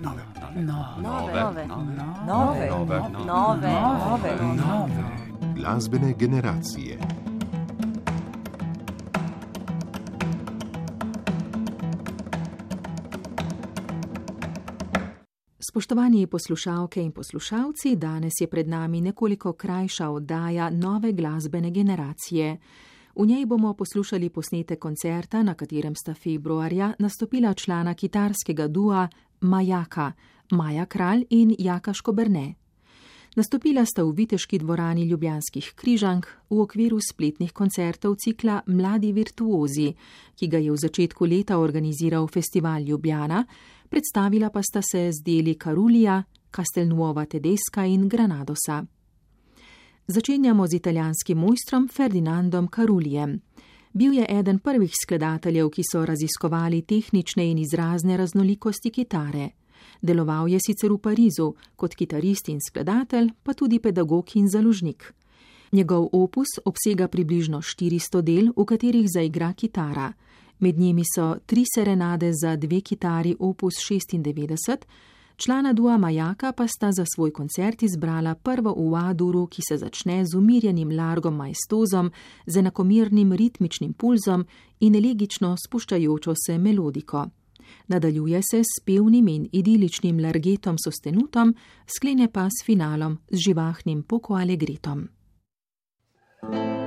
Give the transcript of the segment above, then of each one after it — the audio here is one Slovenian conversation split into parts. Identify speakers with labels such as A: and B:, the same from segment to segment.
A: nove,
B: nove,
A: nove,
B: nove, nove, nove,
A: nove.
C: Glasbene generacije.
D: Spoštovani poslušalke in poslušalci, danes je pred nami nekoliko krajša oddaja nove glasbene generacije. V njej bomo poslušali posnete koncerta, na katerem sta februarja nastopila člana kitarskega dua Majaka, Maja Kralj in Jaka Škobrne. Nastopila sta v Viteški dvorani Ljubljanskih križank v okviru spletnih koncertov cikla Mladi virtuozi, ki ga je v začetku leta organiziral Festival Ljubljana, predstavila pa sta se z deli Karulija, Castelnuova Tedeska in Granadosa. Začenjamo z italijanskim mojstrom Ferdinandom Karulijem. Bil je eden prvih skladateljev, ki so raziskovali tehnične in izrazne raznolikosti kitare. Deloval je sicer v Parizu kot kitarist in skladatelj, pa tudi pedagog in založnik. Njegov opus obsega približno 400 del, v katerih zaigra kitara. Med njimi so tri serenade za dve kitari opus 96, člana dua Majaka pa sta za svoj koncert izbrala prvo v Aduru, ki se začne z umirjenim largom majstozom, z enakomirnim ritmičnim pulzom in elegično spuščajočo se melodiko. Nadaljuje se s pevnim in idiličnim largetom sostenutom, sklene pa s finalom z živahnim poko alegretom. thank you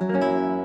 D: Música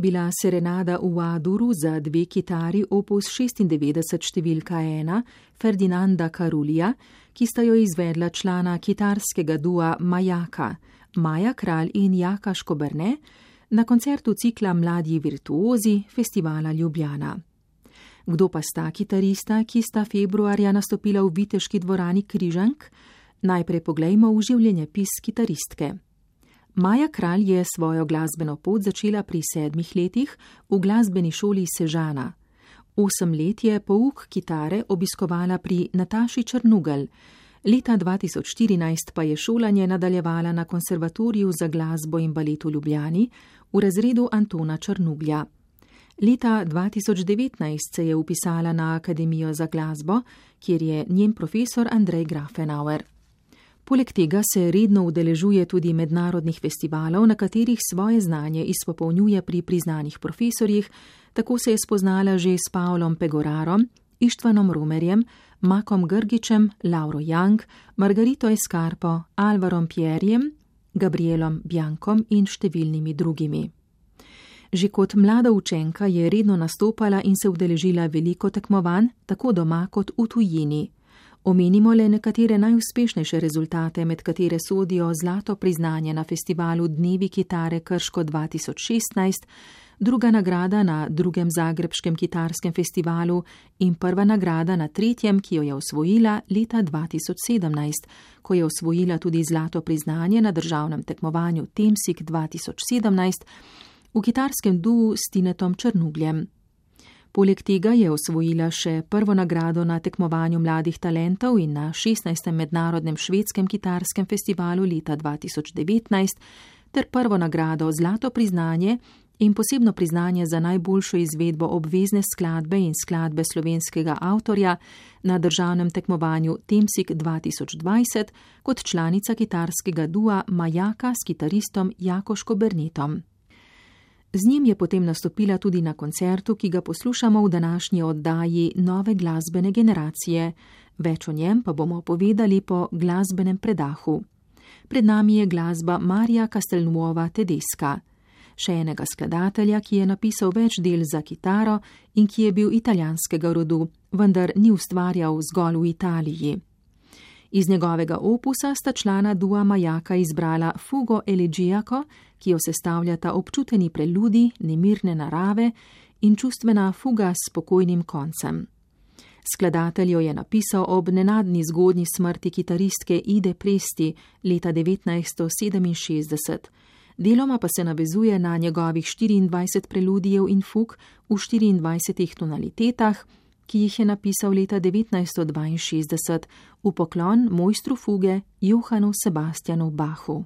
D: bila serenada v Aduru za dve kitari opus 96 številka 1 Ferdinanda Karulija, ki sta jo izvedla člana kitarskega dua Majaka, Maja Kralj in Jaka Škobrne, na koncertu cikla Mladi virtuozi festivala Ljubljana. Kdo pa sta kitarista, ki sta februarja nastopila v Viteški dvorani Križank? Najprej poglejmo v življenjepis kitaristke. Maja Kralj je svojo glasbeno pot začela pri sedmih letih v glasbeni šoli Sežana. Osem let je pouk kitare obiskovala pri Nataši Črnugel, leta 2014 pa je šolanje nadaljevala na konservatoriju za glasbo in balet v Ljubljani v razredu Antona Črnuglja. Leta 2019 se je upisala na Akademijo za glasbo, kjer je njen profesor Andrej Grafenauer. Poleg tega se redno udeležuje tudi mednarodnih festivalov, na katerih svoje znanje izpopolnjuje pri priznanih profesorjih, tako se je spoznala že s Pavlom Pegorarom, Ištvanom Rumerjem, Makom Grgičem, Lauro Young, Margarito Escarpo, Alvarom Pierjem, Gabrielom Bjankom in številnimi drugimi. Že kot mlada učenka je redno nastopala in se udeležila veliko tekmovanj, tako doma kot v tujini. Omenimo le nekatere najuspešnejše rezultate, med katere sodijo zlato priznanje na festivalu Dnevi kitare Krško 2016, druga nagrada na drugem Zagrebskem kitarskem festivalu in prva nagrada na tretjem, ki jo je osvojila leta 2017, ko je osvojila tudi zlato priznanje na državnem tekmovanju Temsik 2017 v kitarskem duu s Tinetom Črnugljem. Poleg tega je osvojila še prvo nagrado na tekmovanju mladih talentov in na 16. mednarodnem švedskem kitarskem festivalu leta 2019 ter prvo nagrado Zlato priznanje in posebno priznanje za najboljšo izvedbo obvezne skladbe in skladbe slovenskega avtorja na državnem tekmovanju Temsik 2020 kot članica kitarskega dua Majaka s kitaristom Jakoško Bernetom. Z njim je potem nastopila tudi na koncertu, ki ga poslušamo v današnji oddaji Nove glasbene generacije. Več o njem pa bomo povedali po glasbenem predahu. Pred nami je glasba Marija Kastelnuova Tedeska še enega skladatelja, ki je napisal več del za kitaro in ki je bil italijanskega rodu, vendar ni ustvarjal zgolj v Italiji. Iz njegovega opusa sta člana Dua Majaka izbrala Fugo Elegijako, ki jo sestavljata občuteni preludi, nemirne narave in čustvena fuga s spokojnim koncem. Skladatelj jo je napisal ob nenadni zgodnji smrti kitaristke Ide Presti leta 1967 deloma pa se navezuje na njegovih 24 preludijev in fug v 24 tonalitetah, ki jih je napisal leta 1962 v poklon mojstru fuge Johanu Sebastianu Bahu.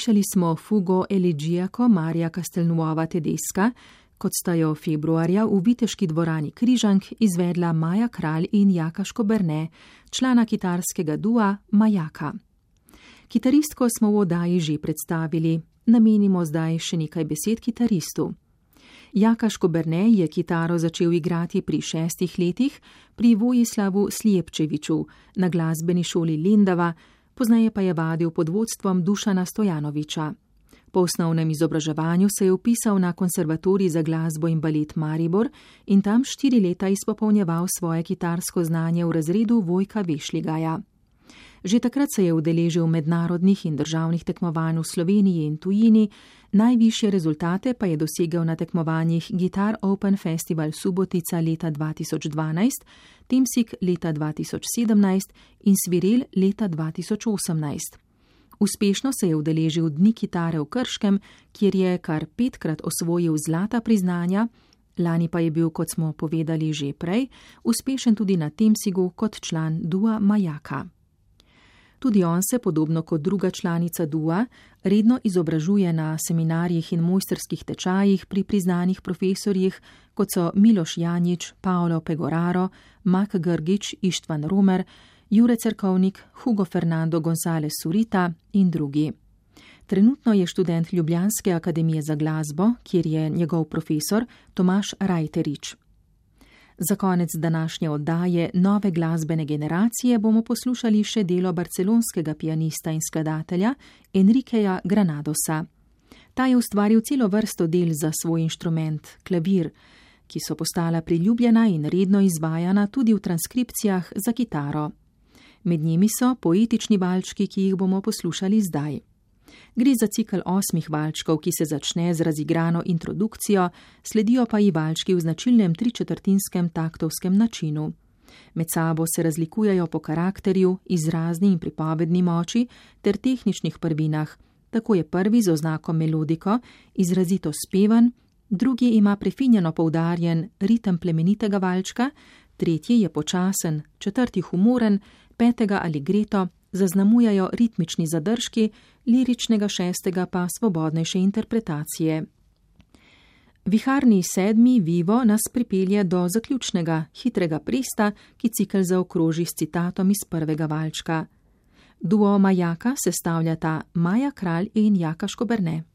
D: Slišali smo fugo Eligijako Marija Castelnuova Tedeska, kot sta jo februarja v Viteški dvorani Križank izvedla Maja Kralj in Jaka Škoberne, člana kitarskega dua Majaka. Kitaristko smo v oddaji že predstavili, namenimo zdaj še nekaj besed kitaristu. Jaka Škoberne je kitaro začel igrati pri šestih letih pri Vojislavu Slijepčeviču na glasbeni šoli Lindava, poznaje pa je vadil pod vodstvom Dušana Stojanoviča. Po osnovnem izobraževanju se je upisal na konservatorij za glasbo in balet Maribor in tam štiri leta izpopolnjeval svoje kitarsko znanje v razredu Vojka Vešligaja. Že takrat se je udeležil mednarodnih in državnih tekmovanj v Sloveniji in tujini, najvišje rezultate pa je dosegel na tekmovanjih Guitar Open Festival Subotica leta 2012, Temsik leta 2017 in Svirel leta 2018. Uspešno se je udeležil Dni kitare v Krškem, kjer je kar petkrat osvojil zlata priznanja, lani pa je bil, kot smo povedali že prej, uspešen tudi na Temsigu kot član Dua Majaka. Tudi on se, podobno kot druga članica Dua, redno izobražuje na seminarjih in mojsterskih tečajih pri priznanih profesorjih, kot so Miloš Janič, Paolo Pegoraro, Mak Grgič, Ištvan Romer, Jure Cerkovnik, Hugo Fernando González Surita in drugi. Trenutno je študent Ljubljanske akademije za glasbo, kjer je njegov profesor Tomaš Rajterič. Za konec današnje oddaje nove glasbene generacije bomo poslušali še delo barcelonskega pianista in skladatelja Enrikeja Granadosa. Ta je ustvaril celo vrsto del za svoj inštrument, klavir, ki so postala priljubljena in redno izvajana tudi v transkripcijah za kitaro. Med njimi so poetični valčki, ki jih bomo poslušali zdaj. Gre za cikl osmih valčkov, ki se začne z razigrano introdukcijo, sledijo pa ji valčki v značilnem tričetrtinskem taktovskem načinu. Med sabo se razlikujejo po karakterju, izrazni in pripovedni moči ter tehničnih prvinah. Tako je prvi z oznako melodiko izrazito spevan, drugi ima prefinjeno poudarjen ritem plemenitega valčka, tretji je počasen, četrti humoren, petega ali greto zaznamujajo ritmični zadržki, liričnega šestega pa svobodnejše interpretacije. Viharni sedmi vivo nas pripelje do zaključnega, hitrega prista, ki cikl zaokroži s citatom iz prvega valčka. Duo Majaka sestavljata Maja Kralj in Jaka Škoberne.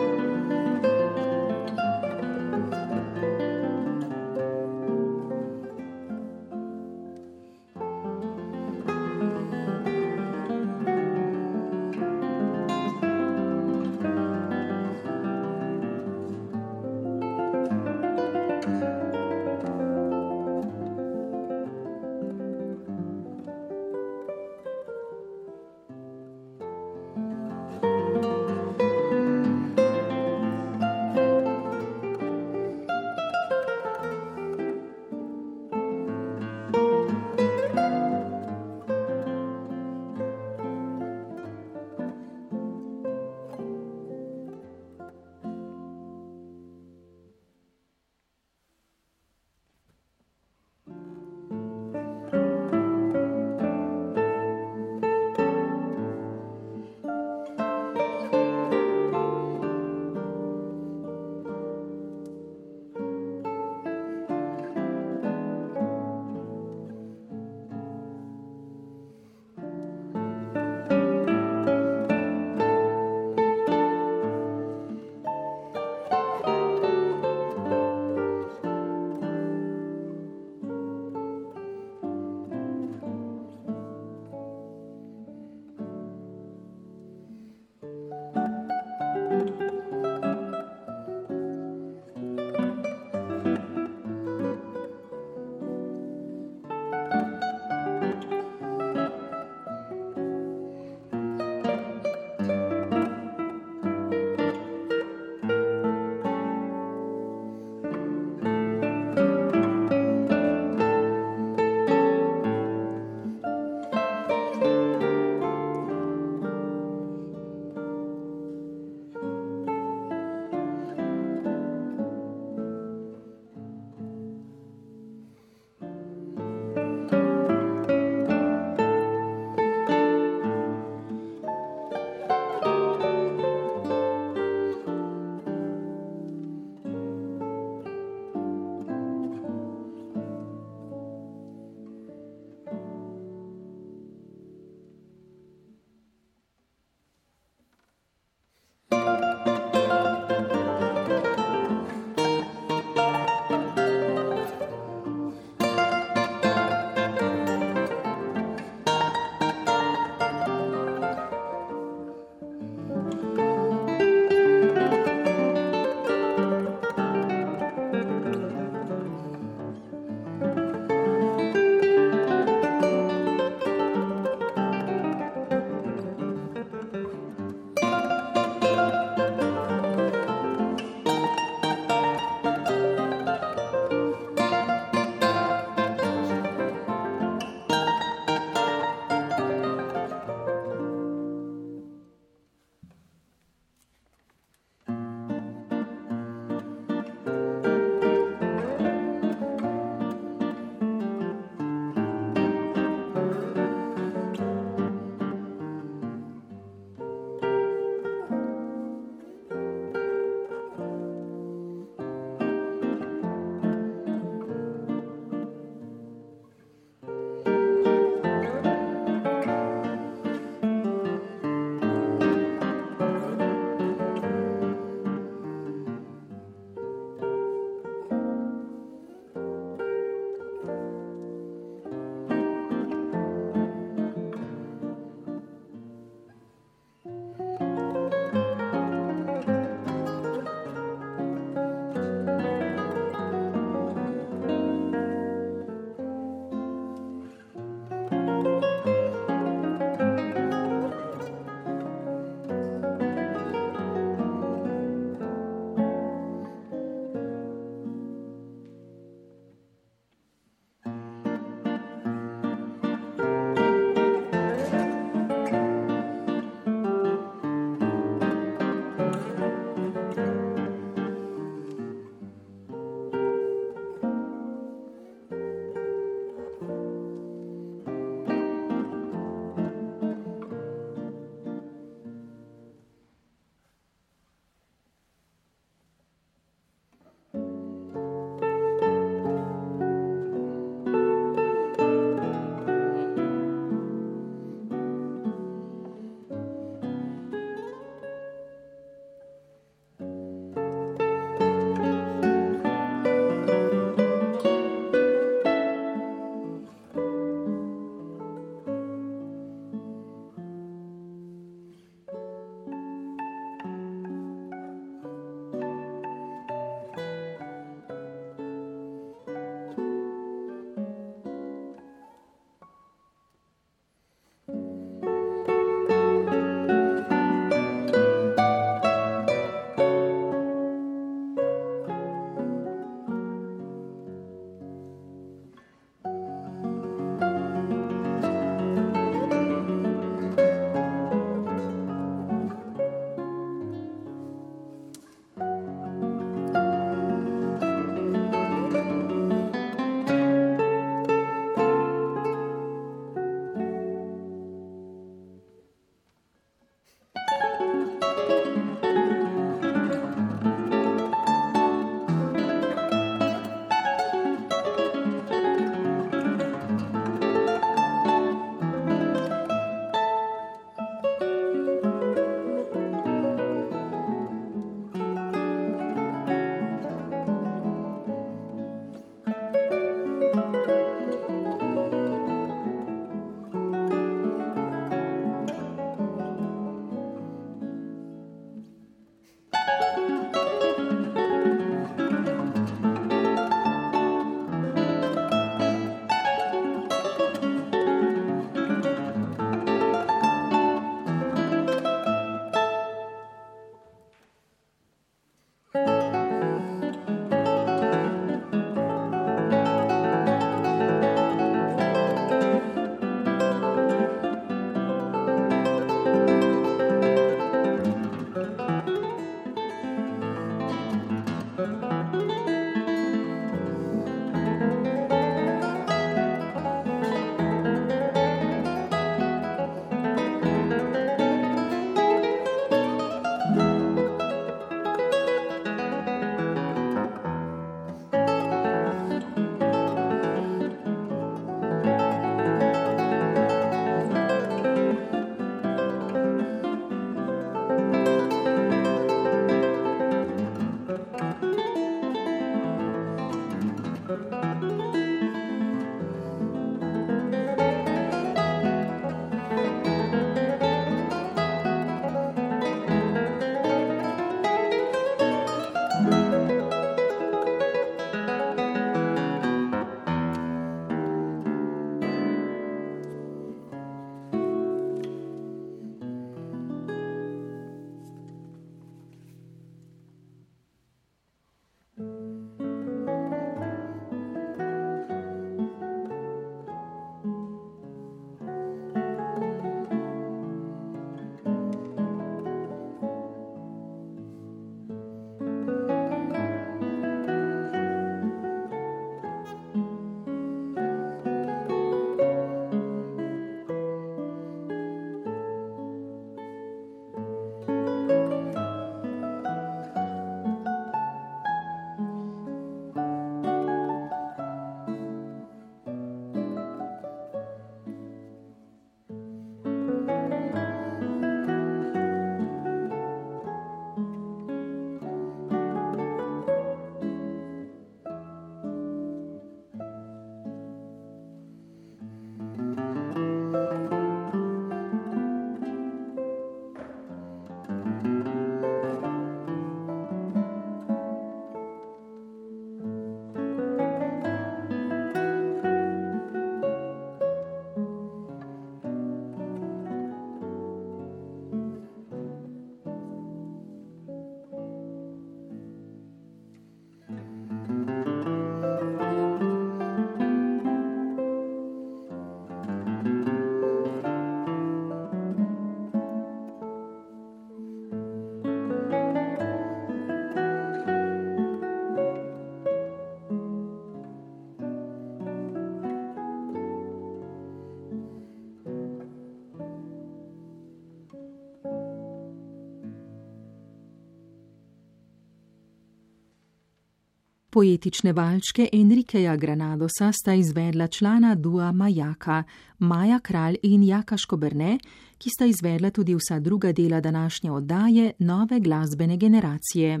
D: Poetične valčke Enrikeja Granadosa sta izvedla člana dua Majaka, Maja Kralj in Jaka Škoberne, ki sta izvedla tudi vsa druga dela današnje oddaje nove glasbene generacije.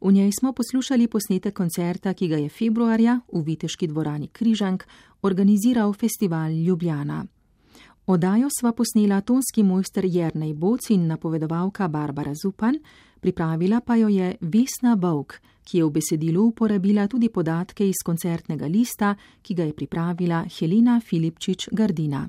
D: V njej smo poslušali posnetek koncerta, ki ga je februarja v Viteški dvorani Križank organiziral festival Ljubljana. Odajo sva posnela tonski mojster Jernej Boc in napovedovalka Barbara Zupan, pripravila pa jo je Vesna Bovk, ki je v besedilu uporabila tudi podatke iz koncertnega lista, ki ga je pripravila Helena Filipčič Gardina.